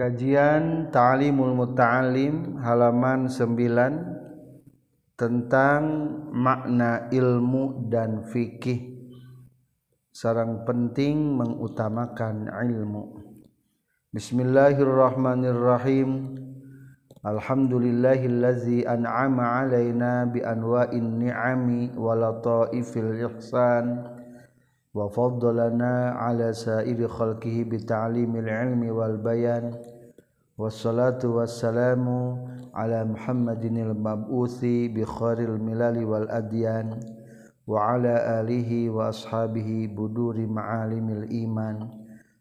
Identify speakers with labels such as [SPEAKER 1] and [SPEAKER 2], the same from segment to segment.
[SPEAKER 1] Kajian Ta'limul Muta'alim halaman 9 tentang makna ilmu dan fikih. Sarang penting mengutamakan ilmu. Bismillahirrahmanirrahim. Alhamdulillahillazi an'ama alaina bi anwa'in ni'ami wa lataifil ihsan. وفضلنا على سائر خلقه بتعليم العلم والبيان والصلاة والسلام على محمد المبعوث بخير الملل والأديان وعلى آله وأصحابه بدور معالم الإيمان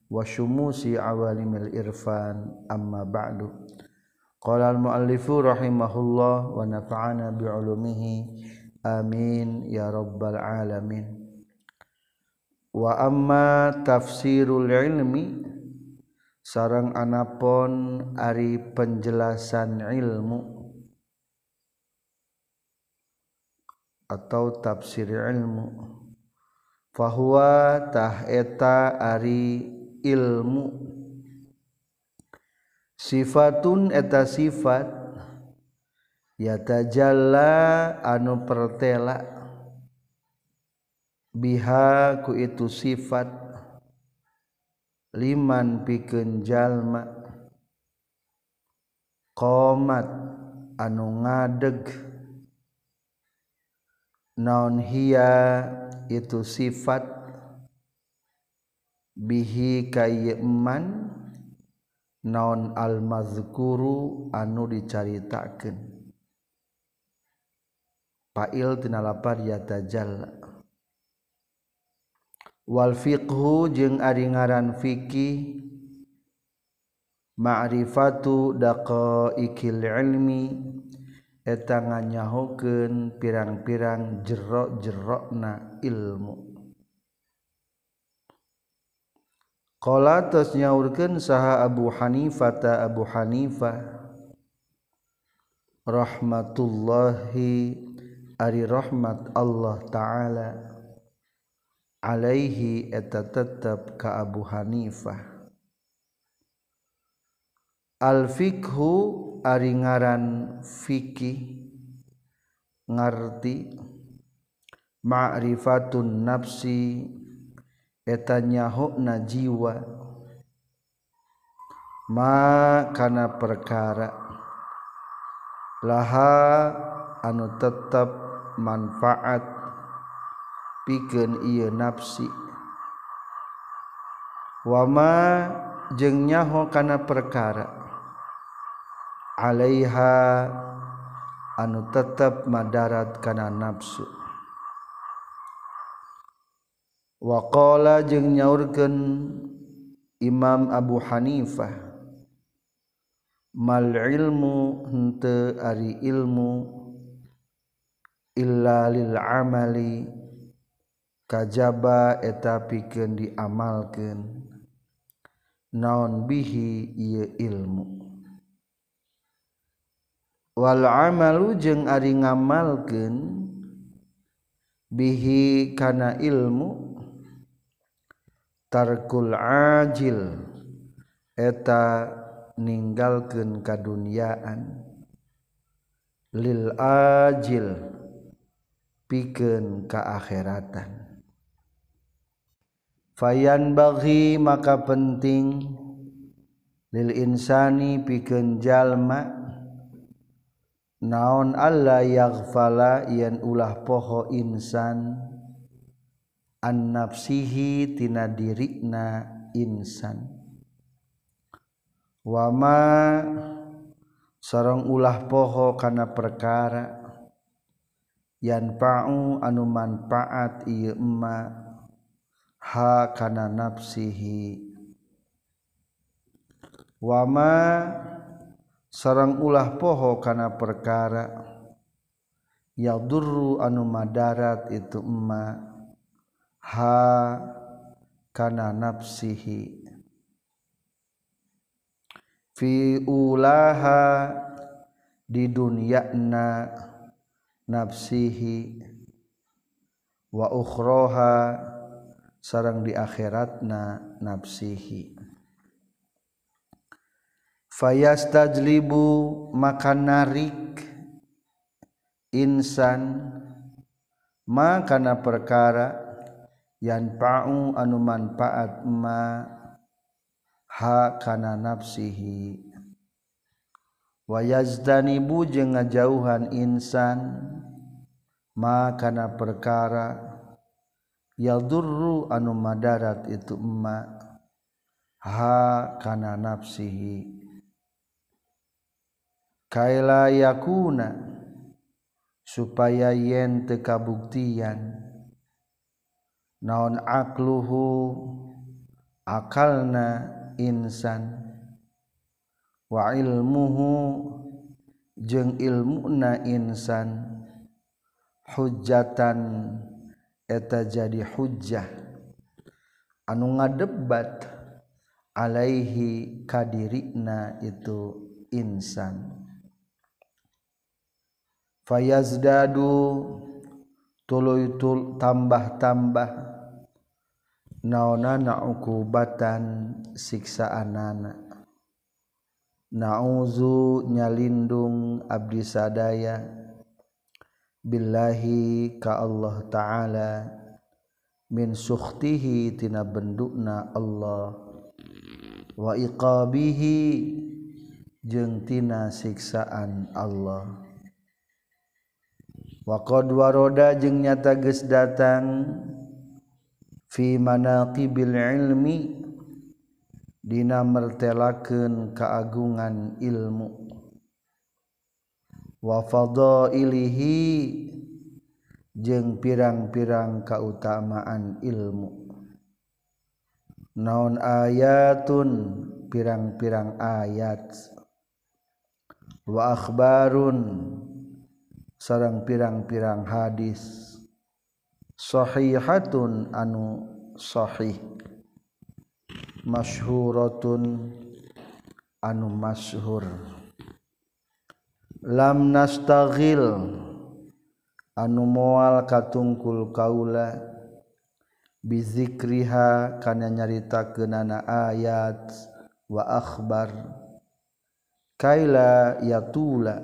[SPEAKER 1] وشموس عوالم الإرفان. أما بعد قال المؤلف رحمه الله ونفعنا بعلومه. آمين يا رب العالمين. Wama tafsirul ilmi sarang anapun ari penjelasan ilmu. Atau tafsir ilmu. Fahuwa taheta ari ilmu. Sifatun eta sifat yatajalla anu pertela biha ku itu sifat liman pikeun jalma. Qomat anu ngadeg. Naon hiya itu sifat? Bihi kayeman naon almazkuru anu dicaritakeun. Fa'il tina lapar yatajalla tajalla Walfiqhu jeung aringaran fiqih ma'rifatu daqaiqil ilmi eta nganyahokeun pirang-pirang jero-jerokna ilmu. Qala tos nyaurkeun saha Abu Hanifah ta Abu Hanifah rahmatullahi ari rahmat Allah taala Alaihi eta tetap ka Abu Hanifah. Al-fikhu ari ngaran fikih ngarti ma'rifatun nafsi eta nyahona jiwa. Ma kana perkara laha anu tetap manfaat. pikeun ieu nafsi wama jeung nyaho kana perkara. Alaiha anu tetap madarat kana nafsu waqala jeung nyaurkeun Imam Abu Hanifah mal ilmu henteu ari ilmu illa lil amali kajaba eta pikeun diamalkeun. Naon bihi ieu ilmu? Wal amalu jeung ari ngamalkeun bihi kana ilmu? Tarkul ajil eta ninggalkeun kadunyaan lil ajil pikeun ka akhiratan. Fayan bagi maka penting. Lil insani pikeun jalma naon alla yaghfala yen ulah poho insan. An nafsihi tina dirina insan. Wama sareng ulah poho kana perkara. Yan pa'u anu manfaat ieu emak hakana nafsihi. Wama sarang ulah poho kana perkara. Yadurru anu madarat itu emma. Ha kana nafsihi. Fi ulaha di dunyana nafsihi. Wa ukhroha sarang di akhirat na nafsihi fayastajlibu maka narik insan ma kana perkara yang pa'u anu manfaat ma ha kana nafsihi. Wa yazdanibu jeung ngajauhan insan ma kana perkara yadurru anu madarat itu emma. Ha kana nafsihi. Kaila yakuna. Supaya yen teu kabuktian naon akluhu. Akalna insan. Wa ilmuhu. Jeung ilmuna insan. Hujatan eta jadi hujjah. Anu ngadebat alaihi kadirina itu insan. Fayazdadu tuluy tul tambah-tambah. Naonana ukubatan siksaanana. Nauzu nyalindung abdi sadaya. Billahi ka Allah ta'ala. Min sukhtihi tina bendukna Allah. Wa iqabihi jeung tina siksaan Allah. Wa qad waroda jeung nyata geus datang fi manaqibil ilmi dina mertelakeun keagungan ilmu. wafadhoilihi jeung pirang-pirang kautamaan ilmu. Naon ayatun? Pirang-pirang ayat. Wa akhbarun? Sarang pirang-pirang hadis. Sahihatun anu sahih. Masyhuratun anu masyhur. lam nastaghil anu moal katungkul kaula bizikriha kana nyarita kenana ayat wa akhbar. Kaila yatula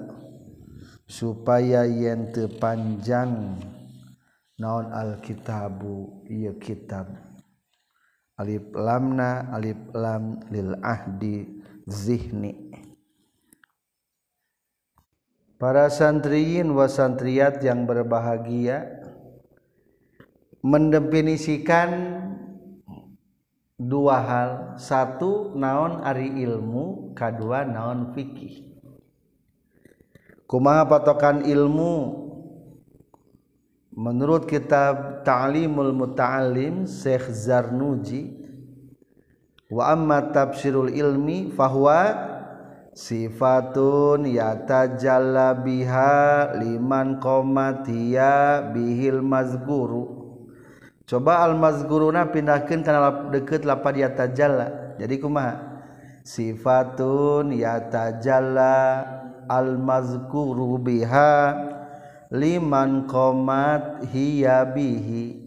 [SPEAKER 1] supaya yen tepanjang naon alkitabu ieu kitab. Alif lamna alif lam lil ahdi zihni. Para santriyin wa santriyat yang berbahagia mendefinisikan dua hal. Satu naon ari ilmu kedua naon fikih. Kumaha patokan ilmu? Menurut kitab Ta'limul Muta'allim Syekh Zarnuji wa amma tafsirul ilmi fahuwa sifatun yatajalla biha liman qomatiya bihil mazguru. Coba al mazguruna pindahkeun kana deukeut lapad yatajalla. Jadi kumaha? Sifatun yatajalla almazkuru biha liman qomat hiya bihi.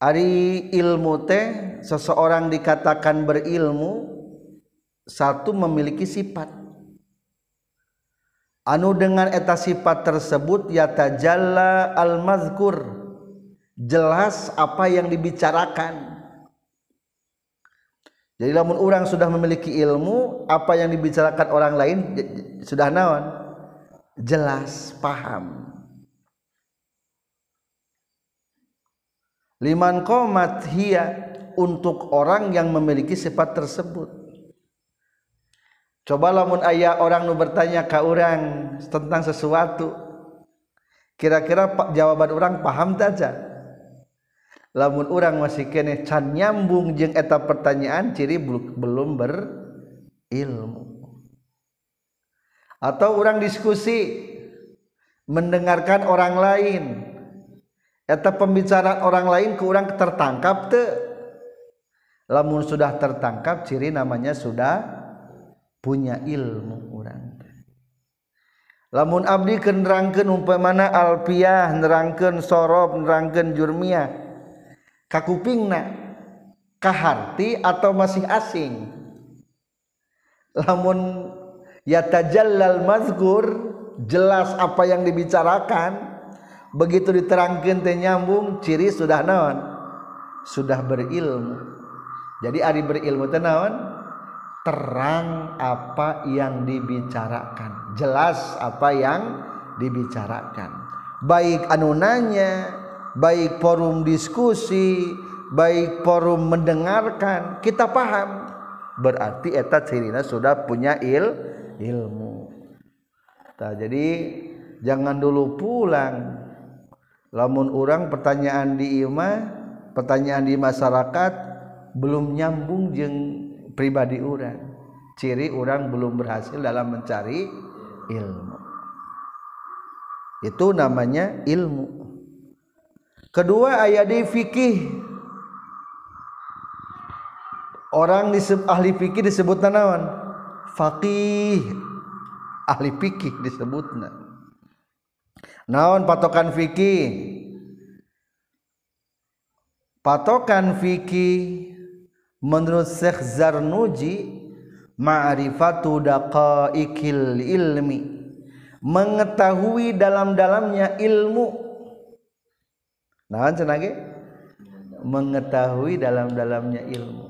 [SPEAKER 1] Ari ilmu teh seseorang dikatakan berilmu satu memiliki sifat. Anu dengan eta sifat tersebut ya tajalla al-mazkur. Jelas apa yang dibicarakan. Jadi lamun orang sudah memiliki ilmu apa yang dibicarakan orang lain sudah naon? Jelas paham. Liman komat hiya untuk orang yang memiliki sifat tersebut coba lamun ayah orang nu bertanya ke orang tentang sesuatu kira-kira jawaban orang paham saja lamun orang masih kene can nyambung jeng eta pertanyaan ciri belum berilmu. Atau orang diskusi mendengarkan orang lain. Eta pembicaraan orang lain ke orang tertangkap te lamun sudah tertangkap ciri namanya sudah punya ilmu orang. Lamun abdi kenerangkan umpamana alpiah nerangkan sorob nerangkan jurmiah kupingna kaharti atau masih asing? Namun yatajallal mazkur jelas apa yang dibicarakan begitu diterangkan teh nyambung ciri sudah naon? Sudah berilmu. Jadi ari berilmu teh terang apa yang dibicarakan. Jelas apa yang dibicarakan. Baik anunanya baik forum diskusi baik forum mendengarkan kita paham. Berarti eta cirina sudah punya il ilmu. Nah, jadi jangan dulu pulang. Lamun orang pertanyaan di Ima pertanyaan di masyarakat belum nyambung jeng pribadi orang ciri orang belum berhasil dalam mencari ilmu. Itu namanya ilmu. Kedua ayat di fikih. Orang disebut ahli fikih disebut naon? Fakih ahli fikih disebutna. Naon patokan fikih? Patokan fikih menurut Syekh Zarnuji ma'rifatu daqaiqil ilmi. Mengetahui dalam-dalamnya ilmu. Naon cenah mengetahui dalam-dalamnya ilmu.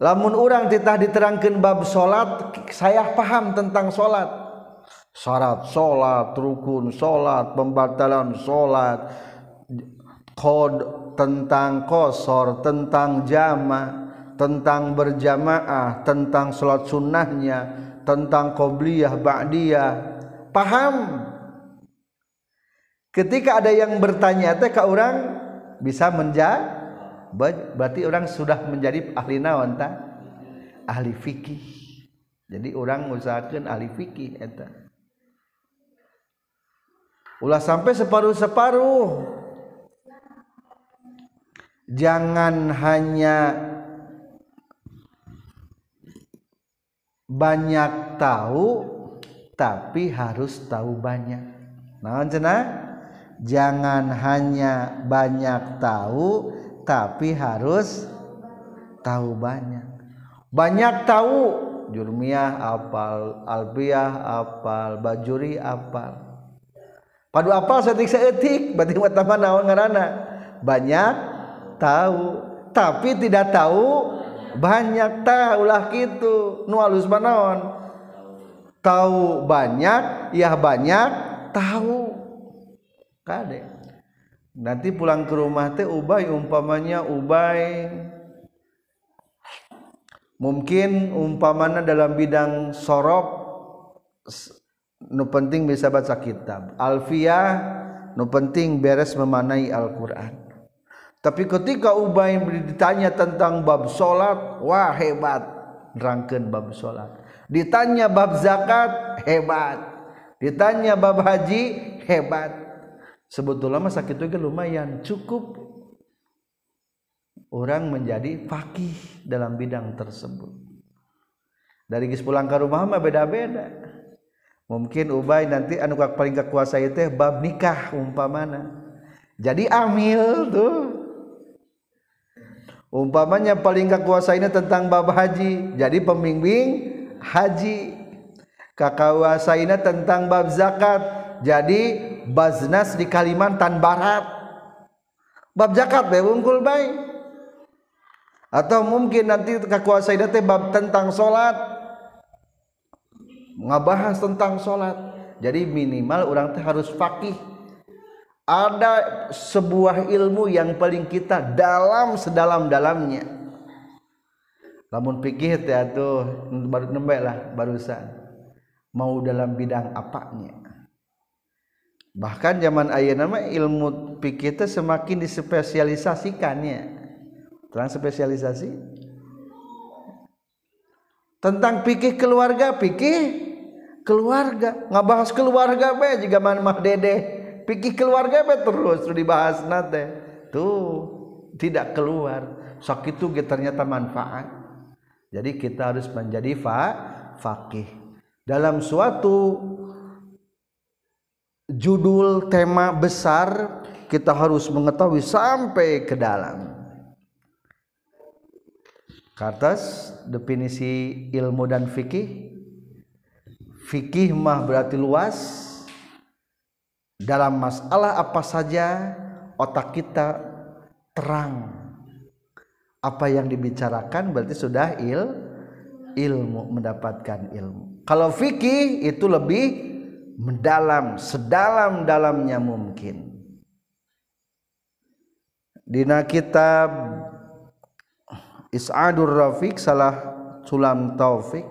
[SPEAKER 1] Lamun orang titah diterangkan bab salat saya paham tentang salat. Syarat salat rukun salat pembatalan salat kod tentang kosor tentang jama tentang berjamaah tentang salat sunnahnya tentang qobliyah ba'diyah. Paham? Ketika ada yang bertanya teh ke orang bisa menjawab berarti orang sudah menjadi ahli naon ta ahli fikih. Jadi orang usahakan ahli fikih eta. Ulah sampai separuh-separuh jangan hanya banyak tahu tapi harus tahu banyak. Nah cenah? Jangan hanya banyak tahu tapi harus tahu banyak. Banyak tahu jurmiyah apal albiah apal bajuri apal. Padu apal setik seetik berarti utama naon ngarana? Banyak tahu. Tapi tidak tahu banyak tahu lah gitu. Nu alus manaon? Tahu banyak ya banyak tahu. Kade. Nanti pulang ke rumah teh ubay umpamanya ubay. Mungkin umpamanya dalam bidang sorok nu penting bisa baca kitab. Alfiah nu penting beres memanai Al-Qur'an tapi ketika Ubay ditanya tentang bab salat wah hebat. Nerangkeun bab salat ditanya bab zakat hebat. Ditanya bab haji hebat. Sebetulnya mah sakit itu lumayan. Cukup orang menjadi fakih dalam bidang tersebut. Dari gis pulang ke rumah mah beda-beda. Mungkin Ubay nanti anu paling kekuasa itu bab nikah umpamana. Jadi amil tuh umpamanya paling kekuasa ini tentang bab haji. Jadi pembimbing haji. Ini tentang bab zakat. Jadi baznas di Kalimantan Barat. Bab zakat be unggul baik atau mungkin nanti kekuasa ini bab tentang sholat. Ngabahas tentang sholat. Jadi minimal orang teh harus fakih ada sebuah ilmu yang paling kita dalam sedalam-dalamnya. Namun pikir teh tuh baru nembek lah barusan. Mau dalam bidang apanya? Bahkan zaman ayah nama ilmu pikir teh semakin dispesialisasikannya. Terang spesialisasi? Tentang pikir keluarga pikir keluarga. Ngabahas keluarga be jika mana mah dede pikir keluarga be terus dibahas nate? Tuh tidak keluar. Sok itu ternyata manfaat. Jadi kita harus menjadi fa fakih dalam suatu judul tema besar kita harus mengetahui sampai ke dalam. Kartas definisi ilmu dan fikih. Fikih mah berarti luas. Dalam masalah apa saja otak kita terang. Apa yang dibicarakan berarti sudah il ilmu mendapatkan ilmu. Kalau fikih itu lebih mendalam, sedalam-dalamnya mungkin. Dina kitab Is'adur Rafiq salah Sulam Taufik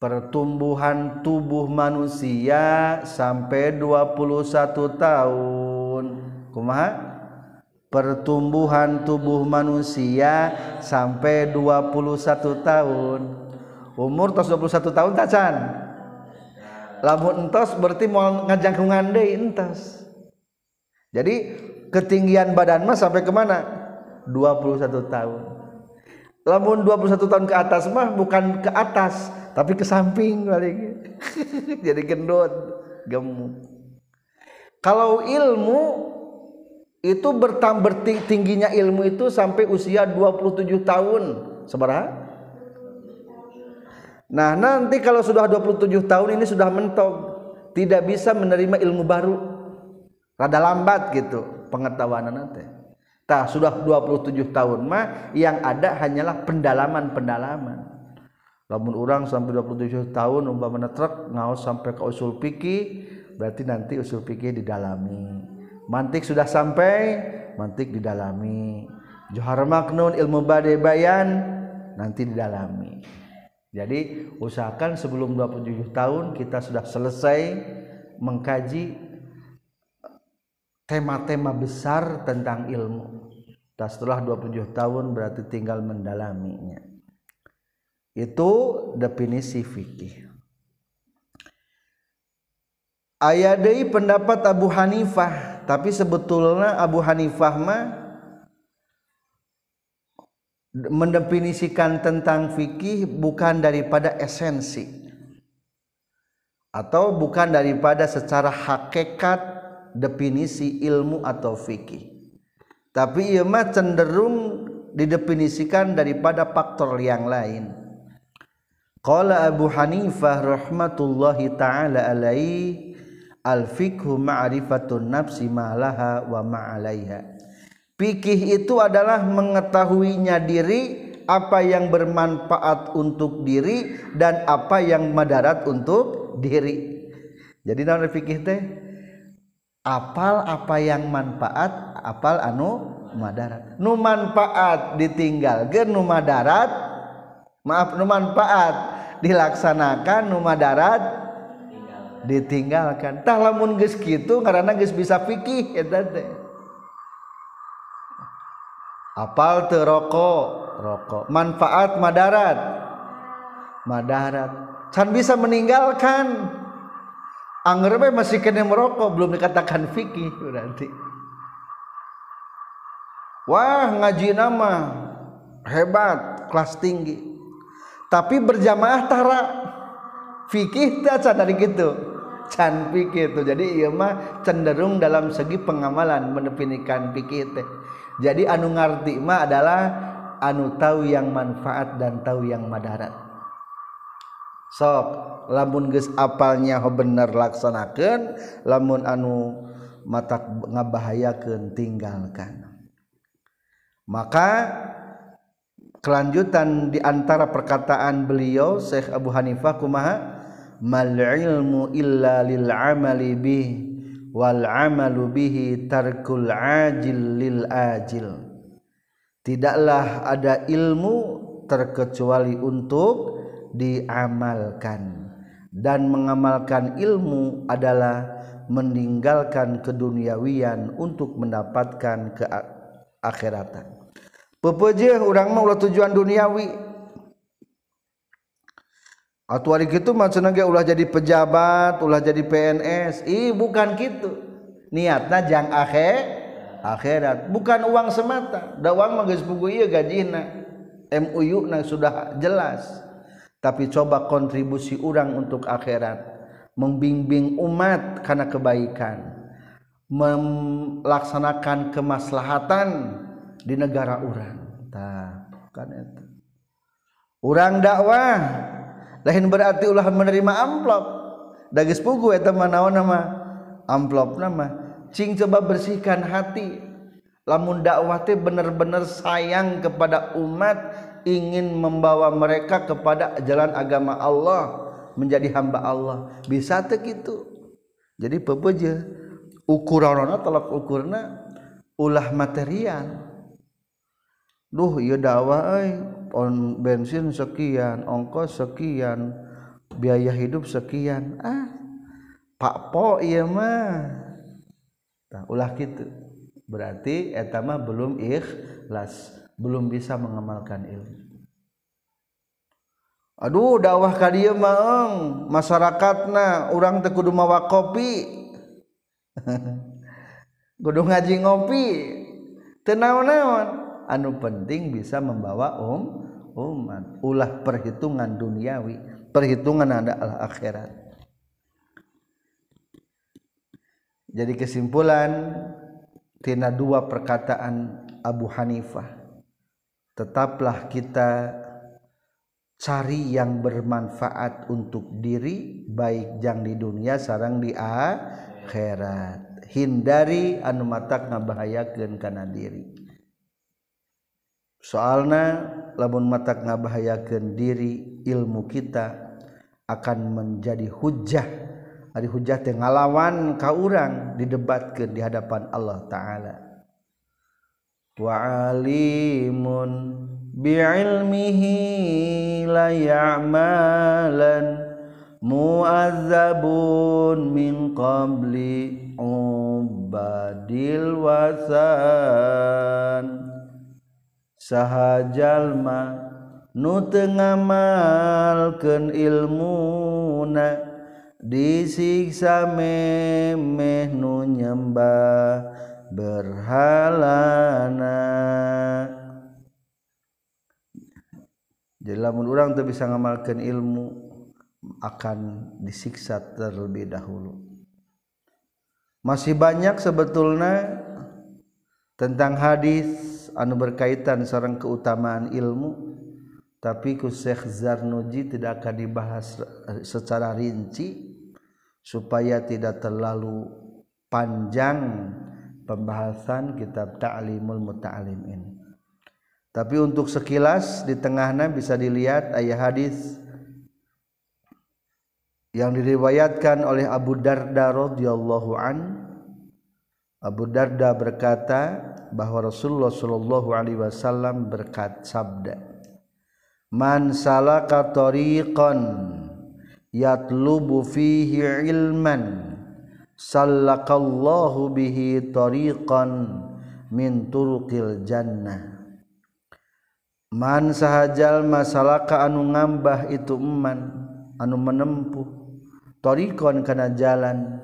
[SPEAKER 1] pertumbuhan tubuh manusia sampai 21 tahun. Kumaha? Pertumbuhan tubuh manusia sampai 21 tahun. Umur tos 21 tahun tacan? Lamun entos berarti mau ngajangkungan deui entos. Jadi ketinggian badan mah sampai ke mana 21 tahun. Lamun 21 tahun ke atas mah bukan ke atas tapi ke samping balik. Jadi gendut gemuk. Kalau ilmu itu bertambah tingginya ilmu itu sampai usia 27 tahun. Seberapa? Nah nanti kalau sudah 27 tahun ini sudah mentok. Tidak bisa menerima ilmu baru. Rada lambat gitu pengetahuan nanti. Sudah 27 tahun mah yang ada hanyalah pendalaman-pendalaman namun orang sampai 27 tahun umpamanya truk ngaos sampai ke usul fikih berarti nanti usul fikih didalami mantik sudah sampai mantik didalami johar maknun ilmu badai bayan nanti didalami jadi usahakan sebelum 27 tahun kita sudah selesai mengkaji tema-tema besar tentang ilmu. Nah, setelah 27 tahun berarti tinggal mendalaminya. Itu definisi fikih. Deui pendapat Abu Hanifah, tapi sebetulnya Abu Hanifah mah mendefinisikan tentang fikih bukan daripada esensi. Atau bukan daripada secara hakikat definisi ilmu atau fikih. Tapi ia mah cenderung didefinisikan daripada faktor yang lain Qala Abu Hanifah rahmatullahi taala alaihi al fikhu ma'rifatun nafsi ma'laha wa ma'alaiha Fikih itu adalah mengetahuinya diri apa yang bermanfaat untuk diri dan apa yang madarat untuk diri. Jadi naon fikih teh? apal apa yang manfaat apal anu madarat nu manfaat ditinggal gen nu madarat maaf nu manfaat. Dilaksanakan nu madarat ditinggalkan. Tah lamun geus kitu karena geus bisa fikih eta teh apal teu rokok? Rokok. Manfaat madarat. Madarat. Can bisa meninggalkan. Angger masih kena merokok belum dikatakan fikih berarti. Wah ngaji nama hebat kelas tinggi. Tapi berjamaah tara fikih tak dari gitu. Can fikih itu. Jadi iya mah cenderung dalam segi pengamalan mendefinisikan fikih teh. Jadi anu ngarti mah adalah anu tahu yang manfaat dan tahu yang madarat. Sok lamun geus apalnya bener laksanakeun lamun anu mata ngabahayakeun tinggalkan maka kelanjutan di antara perkataan beliau Syekh Abu Hanifah kumaha? Mal ilmu illa lil amali wal amalu bihi tarkul ajil lil ajil. Tidaklah ada ilmu terkecuali untuk diamalkan. Dan mengamalkan ilmu adalah meninggalkan keduniawian untuk mendapatkan keakhiratan. Pepeje orang mau tujuan duniawi. Atau hari gitu maksudnya ulah jadi pejabat, ulah jadi PNS. Ih bukan gitu. Niatnya jang akhir akhirat. Bukan uang semata. Da uang mah geus pugu ieu gajina. MUU na sudah jelas tapi coba kontribusi orang untuk akhirat membimbing umat karena kebaikan melaksanakan kemaslahatan di negara orang. Kan itu. Orang dakwah. Lain berarti ulah menerima amplop. Dagis pugu eta naon nama amplop nama. Cing coba bersihkan hati. Lamun dakwah teh bener-bener sayang kepada umat ingin membawa mereka kepada jalan agama Allah menjadi hamba Allah. Bisa teh gitu. Jadi pepeje ukuranna telak ukurna ulah material duh ieu dakwah euy on bensin sekian ongkos sekian biaya hidup sekian. Ah pak po iya mah. Nah, ulah gitu berarti etama belum ikhlas belum bisa mengamalkan ilmu. Aduh dakwah ka dieu mah masyarakatna urang teh kudu mawa kopi. Kudu ngaji ngopi. Teu naon-naon anu penting bisa membawa um umat. Ulah perhitungan duniawi. Perhitungan ada al akhirat. Jadi kesimpulan tina dua perkataan Abu Hanifah. Tetaplah kita cari yang bermanfaat untuk diri baik jang di dunia sarang di akhirat. Hindari anu matak ngabahayakeun kana diri soalnya labun mata ngabahayakan diri ilmu kita akan menjadi hujah. Hari hujah yang ngalawan kau orang didebatkan di hadapan Allah Ta'ala. Wa'alimun bi'ilmihi la ya'malan mu'azzabun min qabli ubadil wasan sahjallma nutengamalken ilmuna disiksa memeh nu nyembah berhalana. Jadi lamun orang tuh bisa ngamalkan ilmu akan disiksa terlebih dahulu. Masih banyak sebetulnya tentang hadis anu berkaitan seorang keutamaan ilmu tapi ku Syekh Zarnuji tidak akan dibahas secara rinci supaya tidak terlalu panjang pembahasan kitab Ta'limul Muta'alim ini. Tapi untuk sekilas di tengahnya bisa dilihat ayat hadis yang diriwayatkan oleh Abu Darda radhiyallahu an. Abu Darda berkata, bahwa Rasulullah Shallallahu Alaihi Wasallam berkat sabda man salaka tariqan yatlubu fihi ilman sallakallahu bihi tariqan min turuqil jannah. Man sahajal masalaka anu ngambah itu eman anu menempuh tariqan kana jalan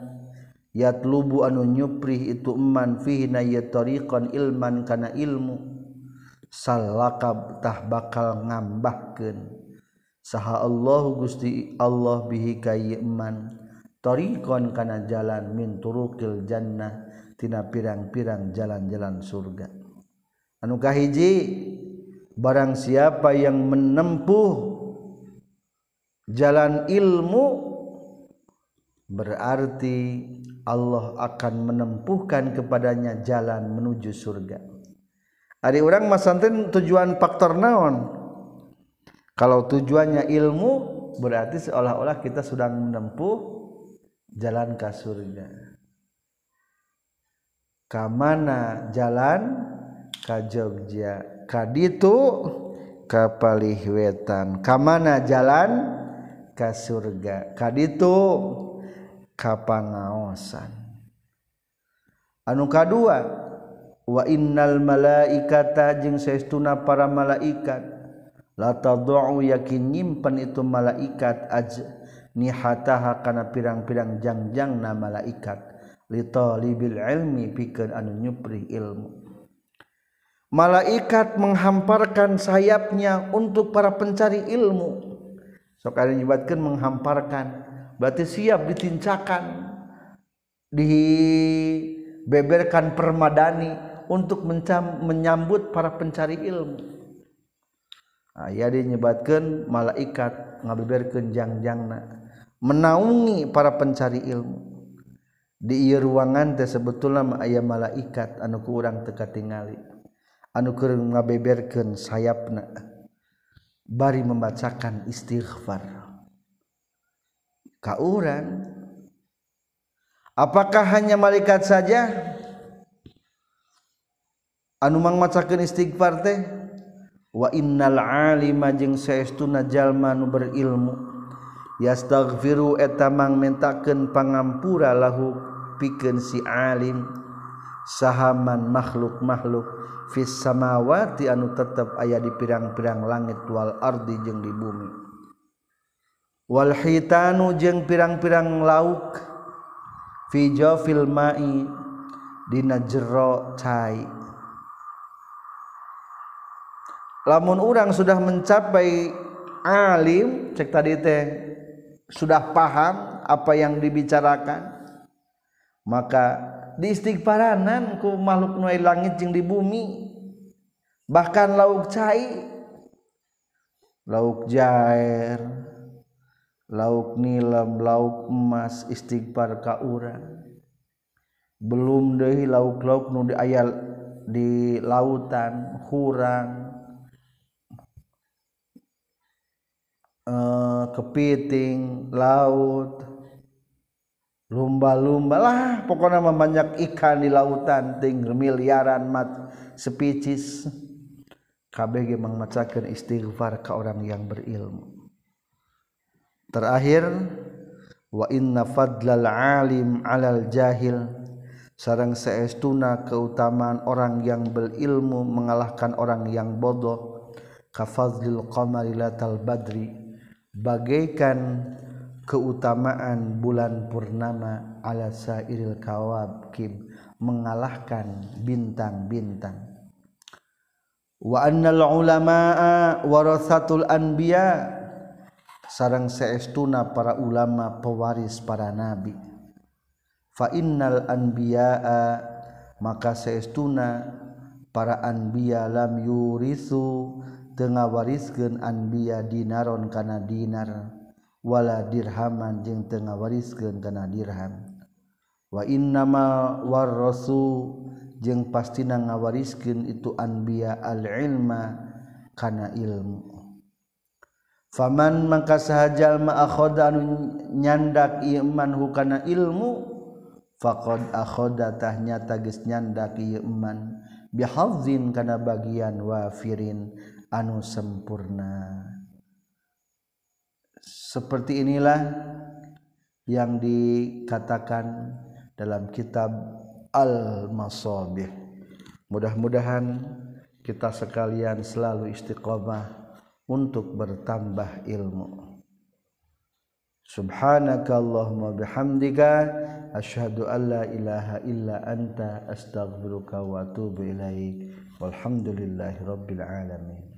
[SPEAKER 1] yatlubu anu nyupri itu eman fihi na ilman kana ilmu. Salakab tah bakal ngambahkeun. Saha Allah Gusti Allah bihi kayi eman. Tariqan kana jalan min turukil jannah tina pirang-pirang jalan-jalan surga. Anu kahiji barang siapa yang menempuh jalan ilmu berarti Allah akan menempuhkan kepadanya jalan menuju surga. Ari orang masanten tujuan faktor naon? Kalau tujuannya ilmu berarti seolah-olah kita sedang menempuh jalan ke surga. Kamana jalan? Ka Jogja. Kaditu ka Palihwetan kamana jalan? Ke surga. Kaditu kapanaosan anu kedua wa innal malaikata jeung saestuna para malaikat la tadau yakin nyimpen itu malaikat aj nihataha kana pirang-pirang jangjangna malaikat li talibil ilmi pikeun anu nyupri ilmu. Malaikat menghamparkan sayapnya untuk para pencari ilmu. Sok ada menyebutkan menghamparkan. berarti siap ditincakan dibeberkan permadani untuk menyambut para pencari ilmu. Nah, ya dinyebatkan malaikat ngabeberkan jangjangna menaungi para pencari ilmu. Di ieu ruangan teh sebetulna aya malaikat anu kurang teka tingali anu keur ngabeberkeun sayapna. Bari membacakan istighfar. kauran. Apakah hanya malaikat saja? Anu mangmacakeun istighfar teh? Wa innal alima jeung saestuna jalma nu berilmu. Yastaghfiru eta mang mentakeun pangampura lahu pikeun si alim. Sahaman makhluk-makhluk fis samawati anu tetep aya di pirang-pirang langit wal ardi jeung di bumi. Wal hitanu jeung pirang-pirang lauk fi jawfil ma'i dina jero cai. Lamun orang sudah mencapai alim cek tadi teh sudah paham apa yang dibicarakan maka di istighfaranan ku makhluk nuai langit yang di bumi. Bahkan lauk cai lauk jair lauk nilam lauk emas istighfar ka urang. Belum deui lauk-lauk nu ayal di lautan hurang. Eh, kepiting laut lumba-lumba lah. Pokoknya banyak ikan di lautan ting miliaran mat sepicis. KBG mengmacakan istighfar ke orang yang berilmu terakhir wa inna fadlal alim alal jahil. Sarang seestuna keutamaan orang yang berilmu mengalahkan orang yang bodoh. Kafadlil qamari latal badri. Bagaikan keutamaan bulan purnama ala sairil kawabkim mengalahkan bintang-bintang. Wa annal ulamaa warasatul anbiya sarang seestuna para ulama pewaris para nabi. Fa innal anbiyaa maka seestuna para anbiya lam yurisu tengah wariskan anbiya dinaron kana dinar wala dirhaman jeung tengah wariskan kana dirham. Wa innama warasu jeung pastina ngawariskeun itu anbiya al ilma kana ilmu. Faman mangka sahajal ma akhoda anu nyandak iman hukana ilmu faqad akhoda tah nyata geus nyandak iman bihadzin kana bagian wafirin anu sempurna. Seperti inilah yang dikatakan dalam kitab Al-Masabih. Mudah-mudahan kita sekalian selalu istiqomah untuk bertambah ilmu. Subhanaka Allahumma bihamdika asyhadu an la ilaha illa anta astaghfiruka wa atubu ilaik. Walhamdulillahi alamin